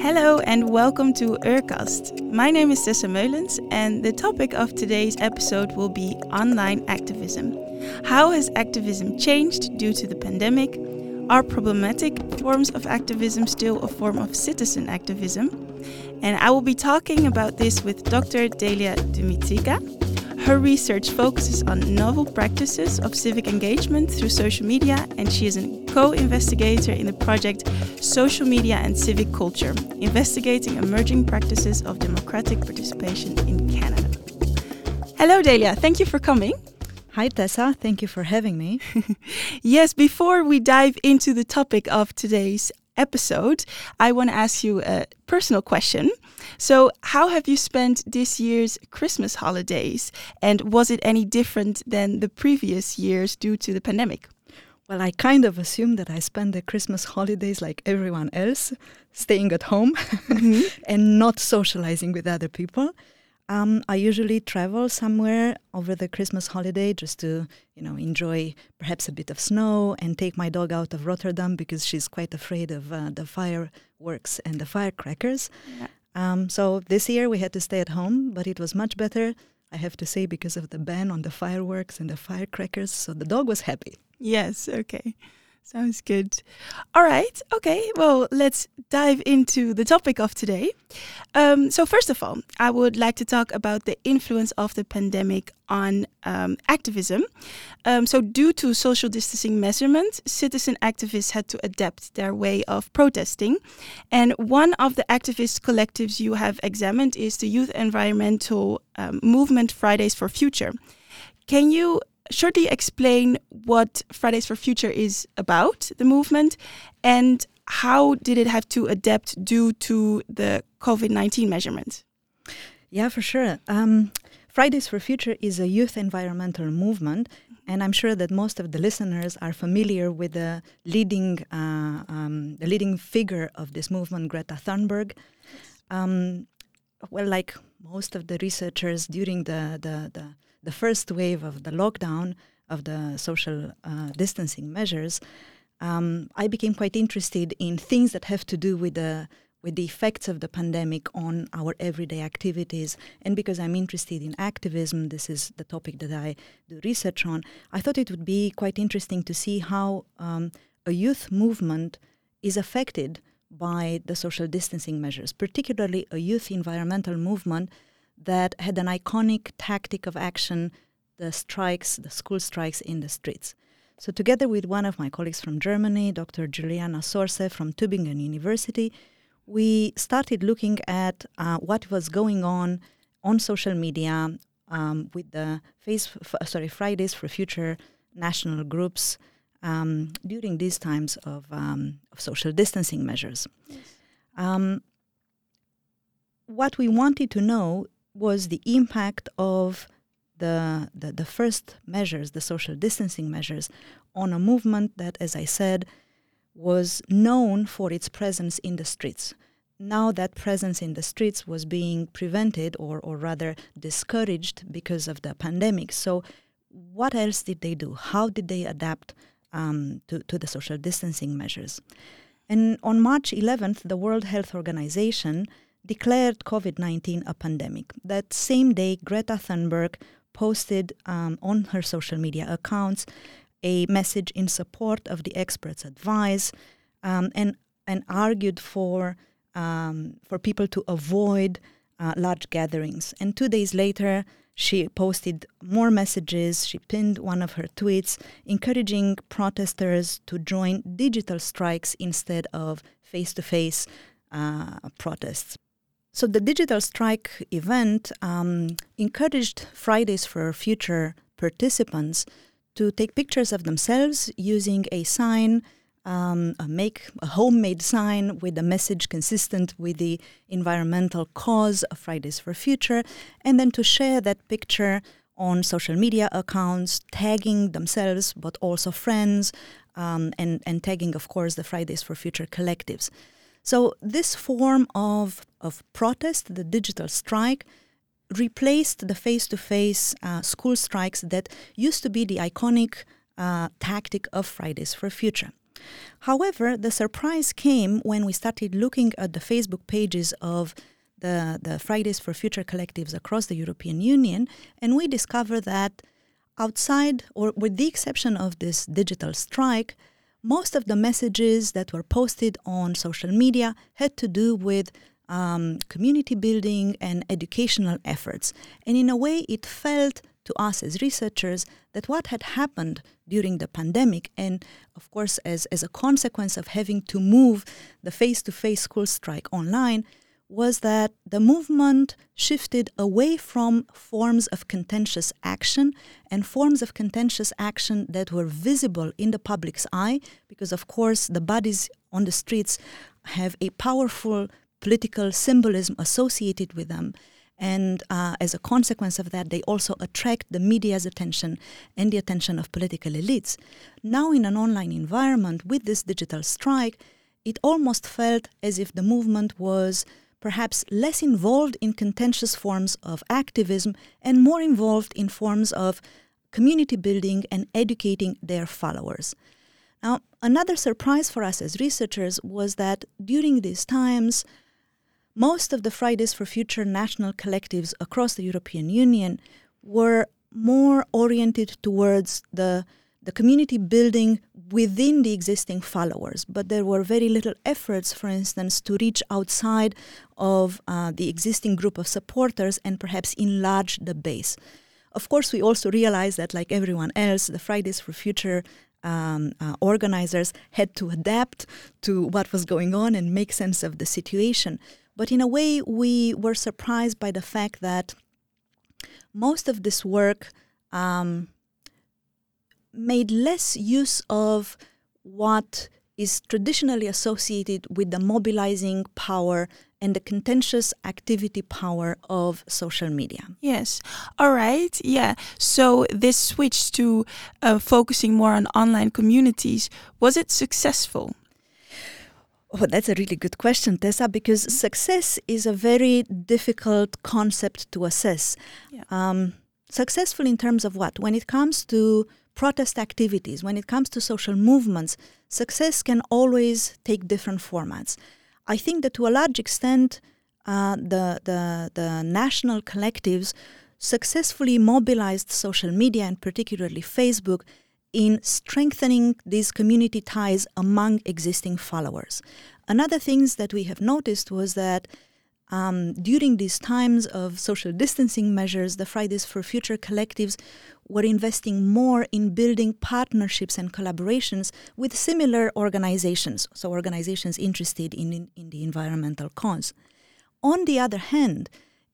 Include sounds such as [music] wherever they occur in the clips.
Hello and welcome to Urcast. My name is Tessa Meulens, and the topic of today's episode will be online activism. How has activism changed due to the pandemic? Are problematic forms of activism still a form of citizen activism? And I will be talking about this with Dr. Delia Dumitrica. Her research focuses on novel practices of civic engagement through social media, and she is a co investigator in the project Social Media and Civic Culture, investigating emerging practices of democratic participation in Canada. Hello, Delia. Thank you for coming. Hi, Tessa. Thank you for having me. [laughs] yes, before we dive into the topic of today's episode, I want to ask you a personal question. So, how have you spent this year's Christmas holidays? And was it any different than the previous years due to the pandemic? Well, I kind of assumed that I spent the Christmas holidays like everyone else, staying at home mm -hmm. [laughs] and not socializing with other people. Um, I usually travel somewhere over the Christmas holiday just to, you know, enjoy perhaps a bit of snow and take my dog out of Rotterdam because she's quite afraid of uh, the fireworks and the firecrackers. Yeah. Um, so this year we had to stay at home, but it was much better, I have to say, because of the ban on the fireworks and the firecrackers. So the dog was happy. Yes, okay. Sounds good. All right. Okay. Well, let's dive into the topic of today. Um, so, first of all, I would like to talk about the influence of the pandemic on um, activism. Um, so, due to social distancing measurements, citizen activists had to adapt their way of protesting. And one of the activist collectives you have examined is the youth environmental um, movement Fridays for Future. Can you shortly explain what Fridays for Future is about, the movement, and how did it have to adapt due to the COVID 19 measurements? Yeah, for sure. Um, Fridays for Future is a youth environmental movement, and I'm sure that most of the listeners are familiar with the leading, uh, um, the leading figure of this movement, Greta Thunberg. Um, well, like most of the researchers during the, the, the the first wave of the lockdown of the social uh, distancing measures, um, I became quite interested in things that have to do with the with the effects of the pandemic on our everyday activities. And because I'm interested in activism, this is the topic that I do research on. I thought it would be quite interesting to see how um, a youth movement is affected by the social distancing measures, particularly a youth environmental movement that had an iconic tactic of action the strikes, the school strikes in the streets. So, together with one of my colleagues from Germany, Dr. Giuliana Sorce from Tübingen University, we started looking at uh, what was going on on social media um, with the face, f- sorry, Fridays for Future national groups um, during these times of, um, of social distancing measures. Yes. Um, what we wanted to know was the impact of the, the, the first measures, the social distancing measures, on a movement that, as I said, was known for its presence in the streets. Now that presence in the streets was being prevented or, or rather discouraged because of the pandemic. So, what else did they do? How did they adapt um, to, to the social distancing measures? And on March 11th, the World Health Organization declared COVID 19 a pandemic. That same day, Greta Thunberg posted um, on her social media accounts a message in support of the experts' advice um, and, and argued for, um, for people to avoid uh, large gatherings. And two days later, she posted more messages. She pinned one of her tweets encouraging protesters to join digital strikes instead of face to face protests. So the digital strike event um, encouraged Fridays for Future participants to take pictures of themselves using a sign, um, a make a homemade sign with a message consistent with the environmental cause of Fridays for Future, and then to share that picture on social media accounts, tagging themselves but also friends, um, and and tagging, of course, the Fridays for Future collectives. So this form of, of protest, the digital strike, replaced the face-to-face uh, school strikes that used to be the iconic uh, tactic of Fridays for Future. However, the surprise came when we started looking at the Facebook pages of the, the Fridays for Future collectives across the European Union, and we discovered that outside, or with the exception of this digital strike, most of the messages that were posted on social media had to do with um, community building and educational efforts. And in a way, it felt to us as researchers that what had happened during the pandemic, and of course, as, as a consequence of having to move the face to face school strike online, was that the movement shifted away from forms of contentious action and forms of contentious action that were visible in the public's eye, because of course the bodies on the streets have a powerful political symbolism associated with them. And uh, as a consequence of that, they also attract the media's attention and the attention of political elites. Now, in an online environment with this digital strike, it almost felt as if the movement was perhaps less involved in contentious forms of activism and more involved in forms of community building and educating their followers. Now, another surprise for us as researchers was that during these times, most of the Fridays for Future national collectives across the European Union were more oriented towards the the community building within the existing followers, but there were very little efforts, for instance, to reach outside of uh, the existing group of supporters and perhaps enlarge the base. Of course, we also realized that, like everyone else, the Fridays for Future um, uh, organizers had to adapt to what was going on and make sense of the situation. But in a way, we were surprised by the fact that most of this work um, made less use of what is traditionally associated with the mobilizing power and the contentious activity power of social media. Yes. All right. Yeah. So this switch to uh, focusing more on online communities was it successful? Oh, that's a really good question, Tessa, because success is a very difficult concept to assess. Yeah. Um, successful in terms of what? When it comes to protest activities, when it comes to social movements, success can always take different formats. I think that to a large extent, uh, the, the, the national collectives successfully mobilized social media and particularly Facebook in strengthening these community ties among existing followers. Another things that we have noticed was that um, during these times of social distancing measures, the Fridays for Future collectives were investing more in building partnerships and collaborations with similar organizations, so organizations interested in, in, in the environmental cause. On the other hand,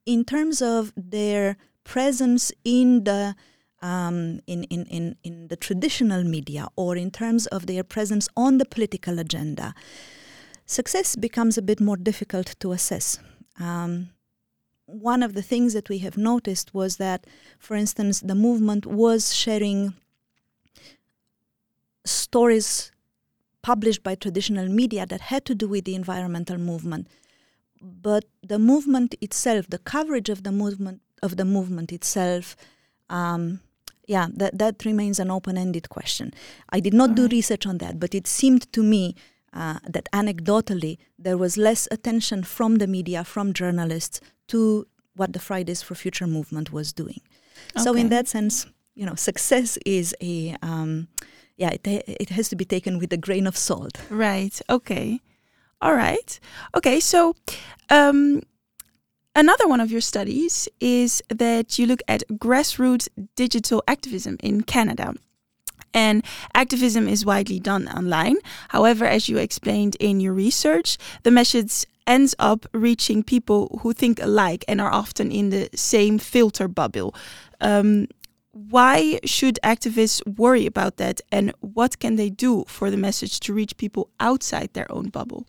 in terms of their presence in the um, in, in, in, in the traditional media or in terms of their presence on the political agenda, success becomes a bit more difficult to assess. Um, one of the things that we have noticed was that, for instance, the movement was sharing stories published by traditional media that had to do with the environmental movement. But the movement itself, the coverage of the movement of the movement itself, um, yeah, that that remains an open-ended question. I did not do research on that, but it seemed to me uh, that anecdotally there was less attention from the media, from journalists to what the Fridays for Future movement was doing. Okay. So in that sense, you know, success is a um, yeah, it it has to be taken with a grain of salt. Right. Okay. All right. Okay. So. Um, Another one of your studies is that you look at grassroots digital activism in Canada. And activism is widely done online. However, as you explained in your research, the message ends up reaching people who think alike and are often in the same filter bubble. Um, why should activists worry about that, and what can they do for the message to reach people outside their own bubble?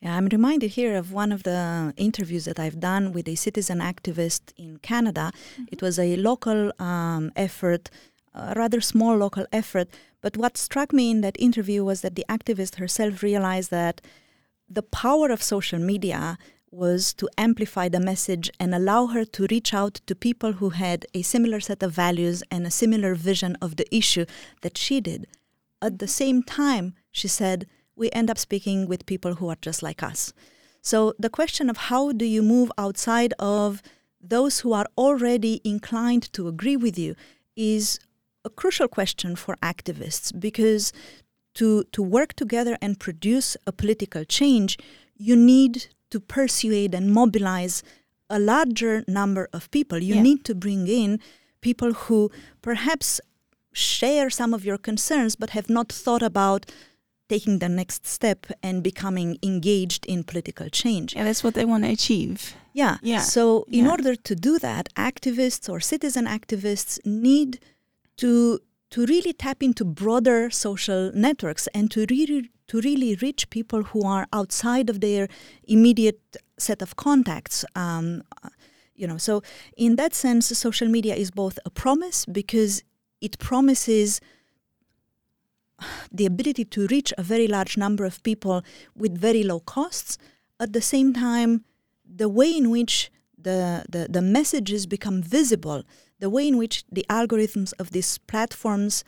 Yeah, I'm reminded here of one of the interviews that I've done with a citizen activist in Canada. Mm-hmm. It was a local um, effort, a rather small local effort. But what struck me in that interview was that the activist herself realized that the power of social media was to amplify the message and allow her to reach out to people who had a similar set of values and a similar vision of the issue that she did. At the same time, she said, we end up speaking with people who are just like us. So the question of how do you move outside of those who are already inclined to agree with you is a crucial question for activists because to, to work together and produce a political change, you need to persuade and mobilize a larger number of people. You Yeah. need to bring in people who perhaps share some of your concerns but have not thought about taking the next step and becoming engaged in political change. Yeah, that's what they want to achieve. Yeah. Yeah. So in Yeah. order to do that, activists or citizen activists need to to really tap into broader social networks and to really to really reach people who are outside of their immediate set of contacts. Um, you know, so in that sense, social media is both a promise because it promises the ability to reach a very large number of people with very low costs. At the same time, the way in which the, the, the messages become visible, the way in which the algorithms of these platforms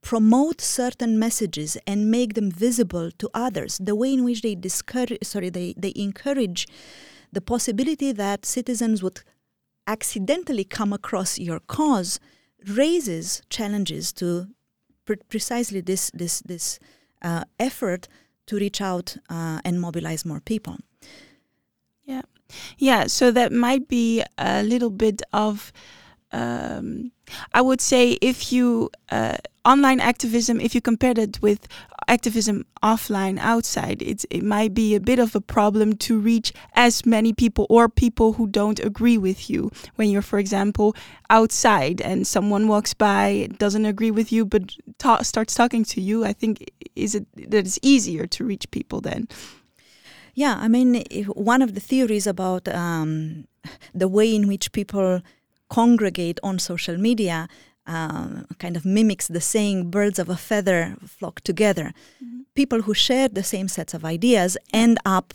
promote certain messages and make them visible to others, the way in which they discourage, sorry, they, they encourage the possibility that citizens would accidentally come across your cause raises challenges to pre- precisely this this this uh, effort to reach out uh, and mobilize more people. Yeah, so that might be a little bit of, um, I would say, if you uh, online activism, if you compare that with activism offline outside, it's it might be a bit of a problem to reach as many people or people who don't agree with you. When you're, for example, outside and someone walks by, doesn't agree with you, but ta- starts talking to you, I think is it that it's easier to reach people then. Yeah, I mean, one of the theories about um, the way in which people congregate on social media um, kind of mimics the saying birds of a feather flock together. People who share the same sets of ideas end up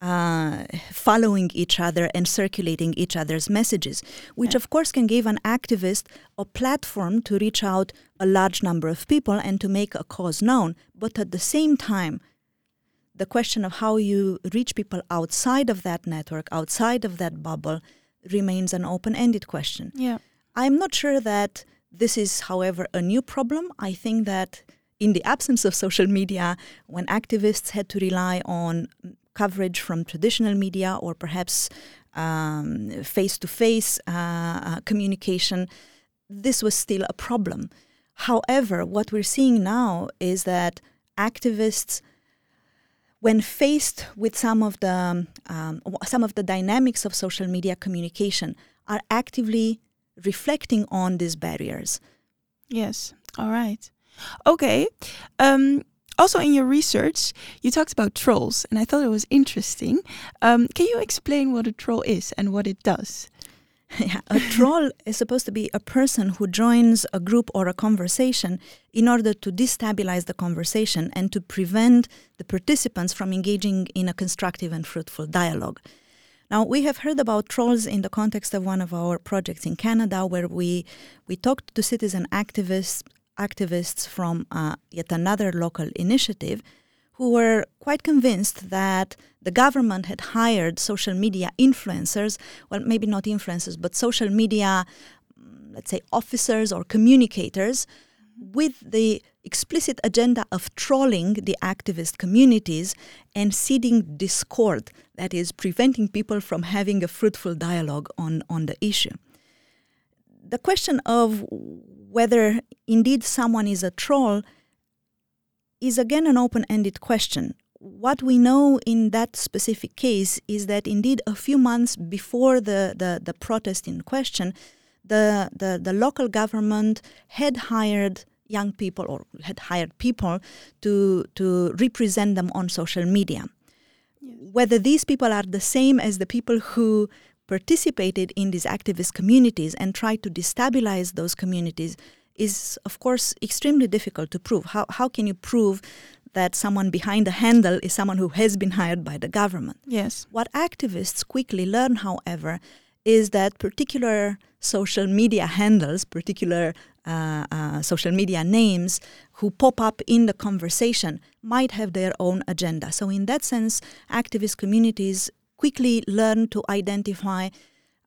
uh, following each other and circulating each other's messages, which of course can give an activist a platform to reach out a large number of people and to make a cause known. But at the same time, the question of how you reach people outside of that network, outside of that bubble, remains an open ended question. Yeah. I'm not sure that this is, however, a new problem. I think that in the absence of social media, when activists had to rely on coverage from traditional media or perhaps face to face communication, this was still a problem. However, what we're seeing now is that activists when faced with some of the um, some of the dynamics of social media communication, are actively reflecting on these barriers. Yes. All right. Okay. Um, also, in your research, you talked about trolls, and I thought it was interesting. Um, can you explain what a troll is and what it does? [laughs] yeah, a troll is supposed to be a person who joins a group or a conversation in order to destabilize the conversation and to prevent the participants from engaging in a constructive and fruitful dialogue. Now, we have heard about trolls in the context of one of our projects in Canada, where we, we talked to citizen activists, activists from uh, yet another local initiative who were quite convinced that the government had hired social media influencers, well, maybe not influencers, but social media, mm, let's say, officers or communicators, with the explicit agenda of trolling the activist communities and seeding discord, that is, preventing people from having a fruitful dialogue on, on the issue. The question of whether indeed someone is a troll is again an open ended question. What we know in that specific case is that indeed a few months before the, the, the protest in question, the, the, the local government had hired young people or had hired people to, to represent them on social media. Yes. Whether these people are the same as the people who participated in these activist communities and tried to destabilize those communities is, of course, extremely difficult to prove. How, how can you prove that someone behind the handle is someone who has been hired by the government. Yes. What activists quickly learn, however, is that particular social media handles, particular uh, uh, social media names who pop up in the conversation might have their own agenda. So, in that sense, activist communities quickly learn to identify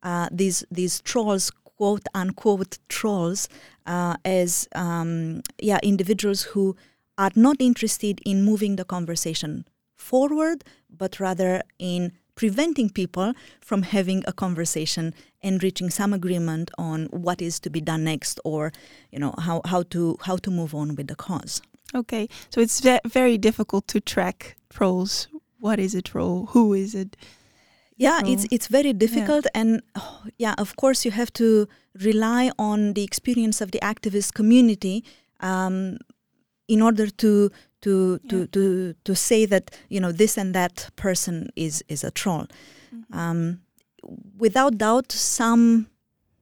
uh, these these trolls, quote unquote trolls, uh, as um, yeah individuals who are not interested in moving the conversation forward, but rather in preventing people from having a conversation and reaching some agreement on what is to be done next or you know how, how to how to move on with the cause. Okay so it's ve- very difficult to track trolls. What is a troll? Who is it yeah so, it's it's very difficult yeah. and oh, yeah of course you have to rely on the experience of the activist community um, in order to to yeah. to to to say that you know this and that person is is a troll. Mm-hmm. Um, without doubt, some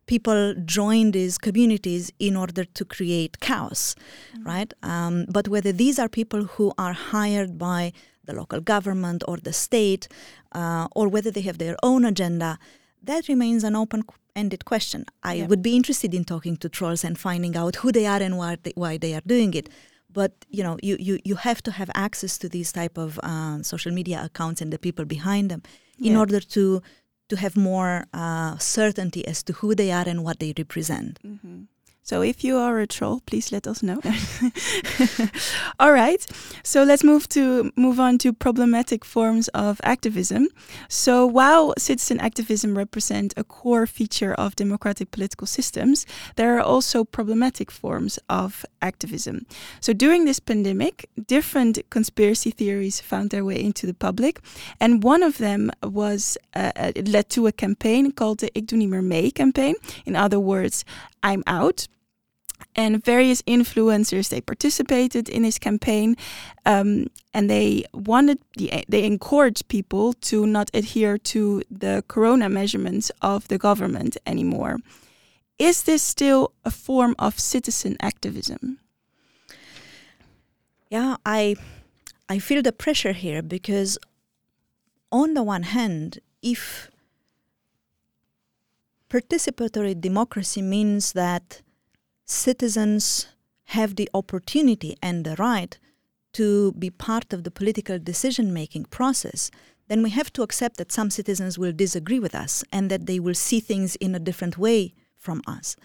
people join these communities in order to create chaos, mm-hmm. right? Um, but whether these are people who are hired by the local government or the state, uh, or whether they have their own agenda, that remains an open ended question. I yeah. would be interested in talking to trolls and finding out who they are and why they, why they are doing it but you know you, you, you have to have access to these type of uh, social media accounts and the people behind them in yeah. order to to have more uh, certainty as to who they are and what they represent mm-hmm. So if you are a troll, please let us know. [laughs] All right. So let's move to move on to problematic forms of activism. So while citizen activism represent a core feature of democratic political systems, there are also problematic forms of activism. So during this pandemic, different conspiracy theories found their way into the public, and one of them was uh, it led to a campaign called the Ik doe niet meer mee campaign. In other words, I'm out. And various influencers they participated in his campaign um, and they wanted the, they encouraged people to not adhere to the corona measurements of the government anymore. Is this still a form of citizen activism? Yeah i i feel the pressure here because on the one hand if participatory democracy means that citizens have the opportunity and the right to be part of the political decision making process, then we have to accept that some citizens will disagree with us and that they will see things in a different way from us.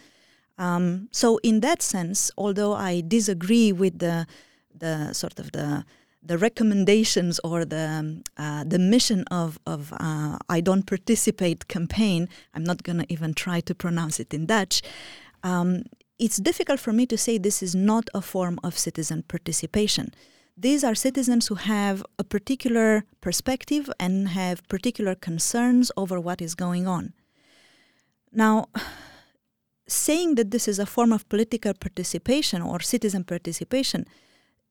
Um, so, in that sense, although I disagree with the the sort of the the recommendations or the uh, the mission of of uh, I don't participate campaign, I'm not going to even try to pronounce it in Dutch. Um, it's difficult for me to say this is not a form of citizen participation. These are citizens who have a particular perspective and have particular concerns over what is going on. Now, saying that this is a form of political participation or citizen participation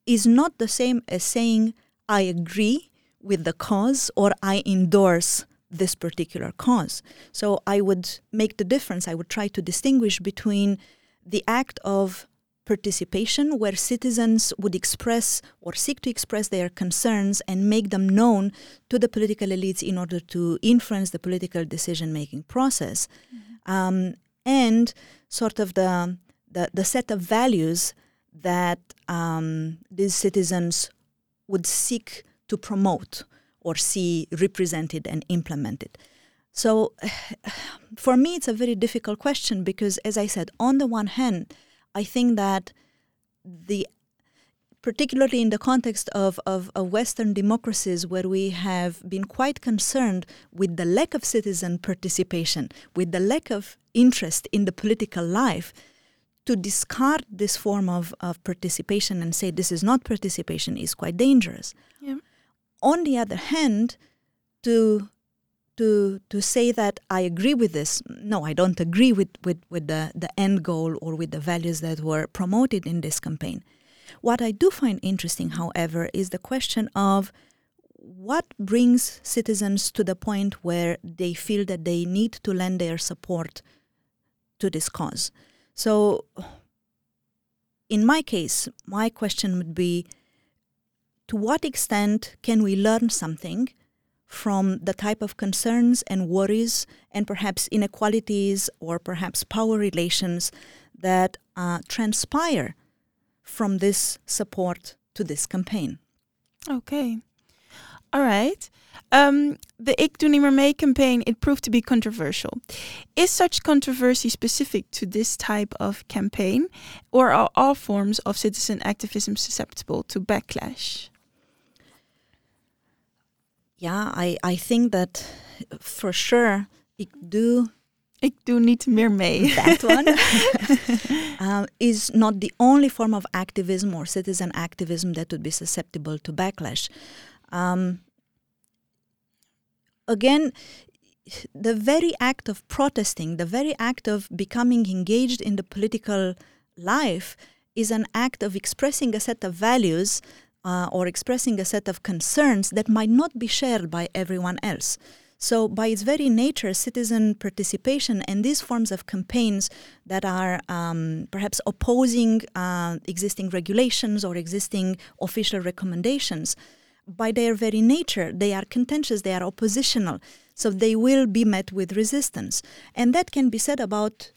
is not the same as saying, I agree with the cause or I endorse this particular cause. So I would make the difference. I would try to distinguish between the act of participation where citizens would express or seek to express their concerns and make them known to the political elites in order to influence the political decision making process mm-hmm. um, and sort of the, the, the set of values that um, these citizens would seek to promote or see represented and implemented. So [sighs] for me, it's a very difficult question because, as I said, on the one hand, I think that the particularly in the context of, of, of, Western democracies, where we have been quite concerned with the lack of citizen participation, with the lack of interest in the political life, to discard this form of, of participation and say this is not participation is quite dangerous. Yeah. On the other hand, to to to say that I agree with this. No, I don't agree with, with, with the, the end goal or with the values that were promoted in this campaign. What I do find interesting, however, is the question of what brings citizens to the point where they feel that they need to lend their support to this cause. So, in my case, my question would be to what extent can we learn something from the type of concerns and worries and perhaps inequalities or perhaps power relations that uh, transpire from this support to this campaign. Okay. All right. Um, the Ik Doe Niet Meer Mee campaign, it proved to be controversial. Is such controversy specific to this type of campaign, or are all forms of citizen activism susceptible to backlash? Yeah, I, I think that for sure, Ik Doe Ik doe niet meer mee. That one uh, [laughs] [laughs] is not the only form of activism or citizen activism that would be susceptible to backlash. Um, again, the very act of protesting, the very act of becoming engaged in the political life, is an act of expressing a set of values uh, or expressing a set of concerns that might not be shared by everyone else. So, by its very nature, citizen participation and these forms of campaigns that are um, perhaps opposing uh, existing regulations or existing official recommendations, by their very nature, they are contentious, they are oppositional. So, they will be met with resistance. And that can be said about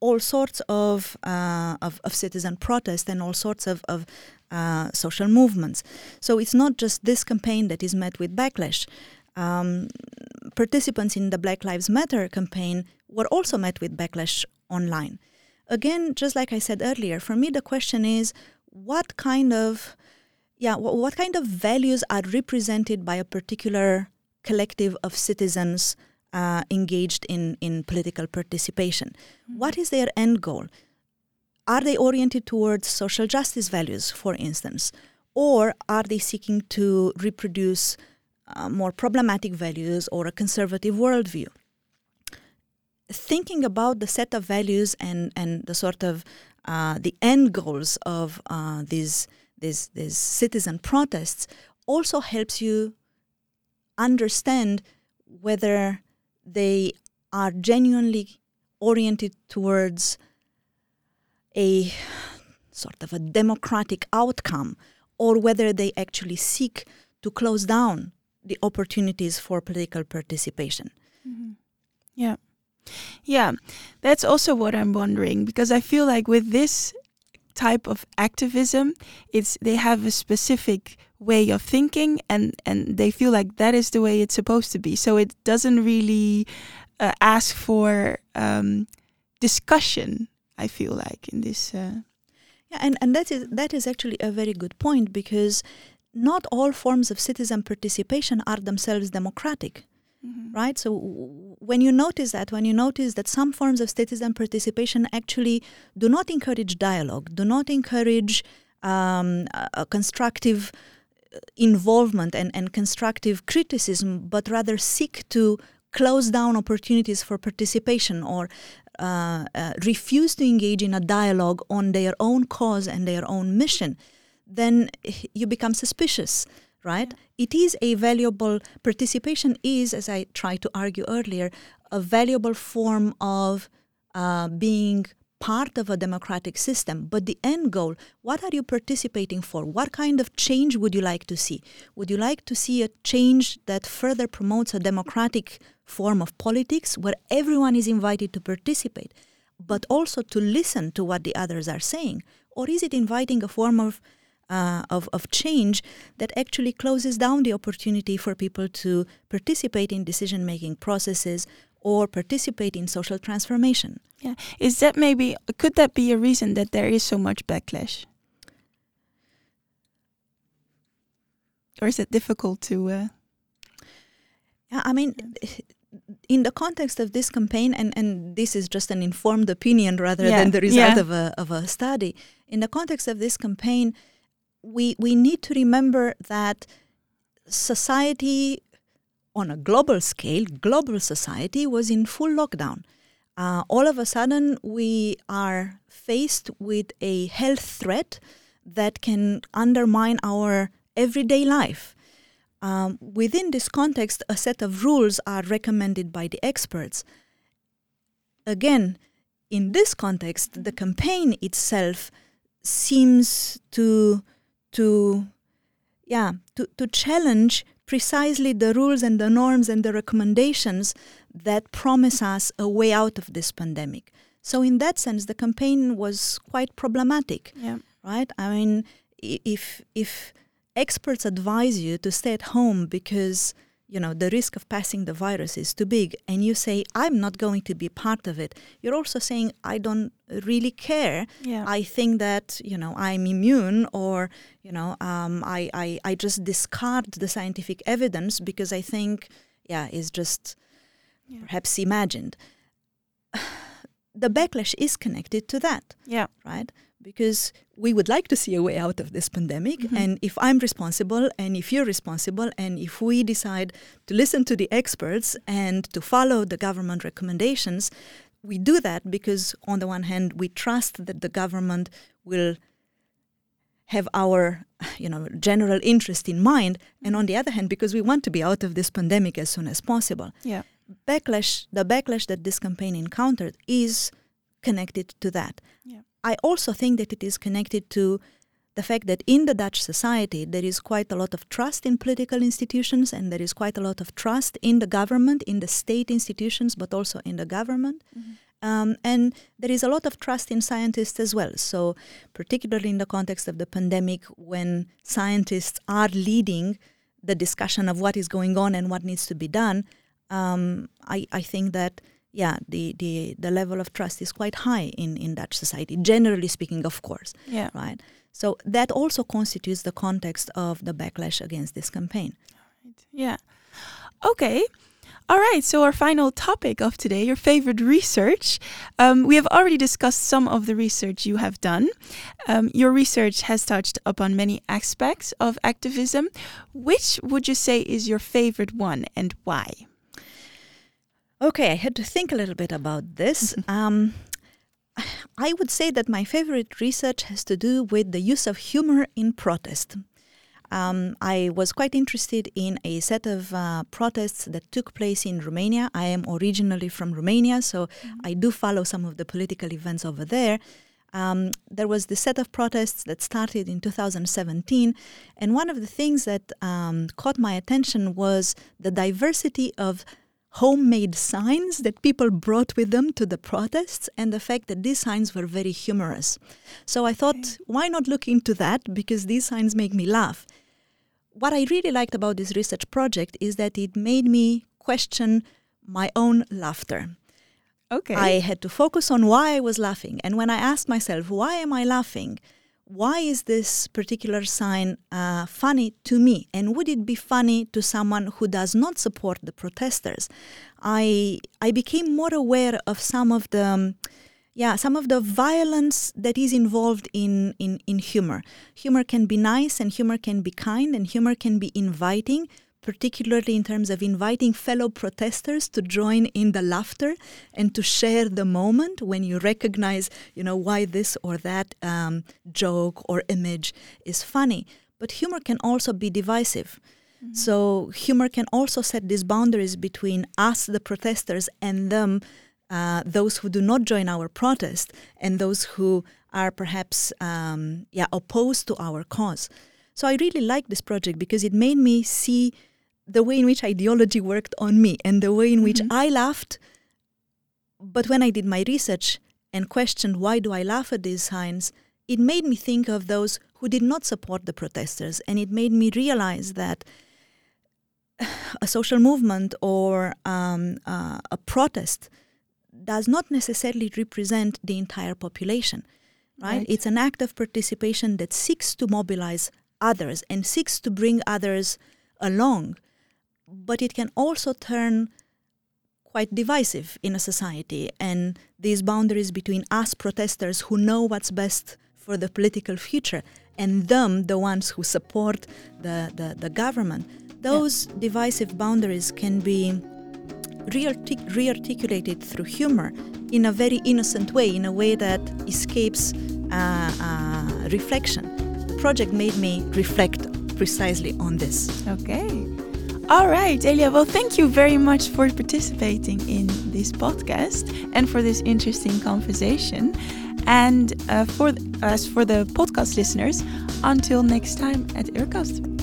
all sorts of, uh, of, of, citizen protest and all sorts of, of uh, social movements. So, it's not just this campaign that is met with backlash um, participants in the Black Lives Matter campaign were also met with backlash online. Again, just like I said earlier, for me the question is what kind of yeah, what, what kind of values are represented by a particular collective of citizens uh, engaged in, in political participation? Mm-hmm. What is their end goal? Are they oriented towards social justice values, for instance? Or are they seeking to reproduce uh, more problematic values or a conservative worldview. Thinking about the set of values and, and the sort of uh, the end goals of uh, these, these, these citizen protests also helps you understand whether they are genuinely oriented towards a sort of a democratic outcome or whether they actually seek to close down the opportunities for political participation. Mm-hmm. Yeah. Yeah, that's also what I'm wondering because I feel like with this type of activism, it's they have a specific way of thinking and and they feel like that is the way it's supposed to be. So it doesn't really uh, ask for um, discussion. I feel like in this. Uh, yeah, and and that is that is actually a very good point because not all forms of citizen participation are themselves democratic. Mm-hmm. Right? So, w- when you notice that, when you notice that some forms of citizen participation actually do not encourage dialogue, do not encourage um, a, constructive uh, involvement and, and constructive criticism, but rather seek to close down opportunities for participation or uh, uh, refuse to engage in a dialogue on their own cause and their own mission, then you become suspicious right? Yeah. it is a valuable participation is as i tried to argue earlier a valuable form of uh, being part of a democratic system. But the end goal what are you participating for? What kind of change would you like to see? Would you like to see a change that further promotes a democratic form of politics where everyone is invited to participate but also to listen to what the others are saying? Or is it inviting a form of uh, of, of change that actually closes down the opportunity for people to participate in decision making processes or participate in social transformation. Yeah. Is that maybe, could that be a reason that there is so much backlash? Or is it difficult to. Uh... Yeah, I mean, in the context of this campaign, and, and this is just an informed opinion rather yeah. than the result yeah. of, a, of a study, in the context of this campaign, we we need to remember that society on a global scale, global society was in full lockdown. Uh, all of a sudden, we are faced with a health threat that can undermine our everyday life. Um, within this context, a set of rules are recommended by the experts. Again, in this context, the campaign itself seems to to yeah, to, to challenge precisely the rules and the norms and the recommendations that promise us a way out of this pandemic. So, in that sense, the campaign was quite problematic, Yeah. right? I mean, if if experts advise you to stay at home because you know the risk of passing the virus is too big, and you say, "I'm not going to be part of it," you're also saying, "I don't really care." Yeah. I think that you know I'm immune, or you know um, I, I I just discard the scientific evidence because I think yeah it's just Yeah. perhaps imagined. [sighs] the backlash is connected to that, yeah. right? Because we would like to see a way out of this pandemic, Mhm. and if I'm responsible, and if you're responsible, and if we decide to listen to the experts and to follow the government recommendations, we do that because, on the one hand, we trust that the government will have our you know general interest in mind and on the other hand because we want to be out of this pandemic as soon as possible Yeah. backlash the backlash that this campaign encountered is connected to that Yeah. I also think that it is connected to the fact that in the Dutch society there is quite a lot of trust in political institutions and there is quite a lot of trust in the government, in the state institutions, but also in the government. Um, and there is a lot of trust in scientists as well. So, particularly in the context of the pandemic, when scientists are leading the discussion of what is going on and what needs to be done, um, I, I think that yeah, the, the, the level of trust is quite high in, in Dutch society, generally speaking, of course, Yeah. right? So that also constitutes the context of the backlash against this campaign. Right. Yeah. Okay. All right. So our final topic of today, your favorite research. Um, we have already discussed some of the research you have done. Um, your research has touched upon many aspects of activism. Which would you say is your favorite one and why? Okay, I had to think a little bit about this. [laughs] um, I would say that my favorite research has to do with the use of humor in protest. Um, I was quite interested in a set of uh, protests that took place in Romania. I am originally from Romania, so I do follow some of the political events over there. Um, there was this set of protests that started in 2017, and one of the things that um, caught my attention was the diversity of homemade signs that people brought with them to the protests and the fact that these signs were very humorous. So I thought, why not look into that? Because these signs make me laugh. What I really liked about this research project is that it made me question my own laughter. Okay. I had to focus on why I was laughing. And when I asked myself, why am I laughing? Why is this particular sign uh, funny to me? And would it be funny to someone who does not support the protesters? I, I became more aware of some of the. um, yeah, some of the violence that is involved in, in, in humor. Humor can be nice and humor can be kind and humor can be inviting, particularly in terms of inviting fellow protesters to join in the laughter and to share the moment when you recognize, you know, why this or that um, joke or image is funny. But humor can also be divisive. So humor can also set these boundaries between us, the protesters, and them, uh, those who do not join our protest, and those who are perhaps um, yeah opposed to our cause. So I really like this project because it made me see the way in which ideology worked on me and the way in which Mhm. I laughed. But when I did my research and questioned why do I laugh at these signs, it made me think of those who did not support the protesters, and it made me realize that [sighs] a social movement or um, uh, a protest does not necessarily represent the entire population, right? Right. It's an act of participation that seeks to mobilize others and seeks to bring others along, but it can also turn quite divisive in a society. And these boundaries between us protesters who know what's best for the political future and them, the ones who support the, the, the government, those divisive boundaries can be reartic- rearticulated through humor in a very innocent way, in a way that escapes uh, uh, reflection. The project made me reflect precisely on this. Okay. All right, Elia. Well, thank you very much for participating in this podcast and for this interesting conversation. And uh, for as for the podcast listeners, until next time at Earcast.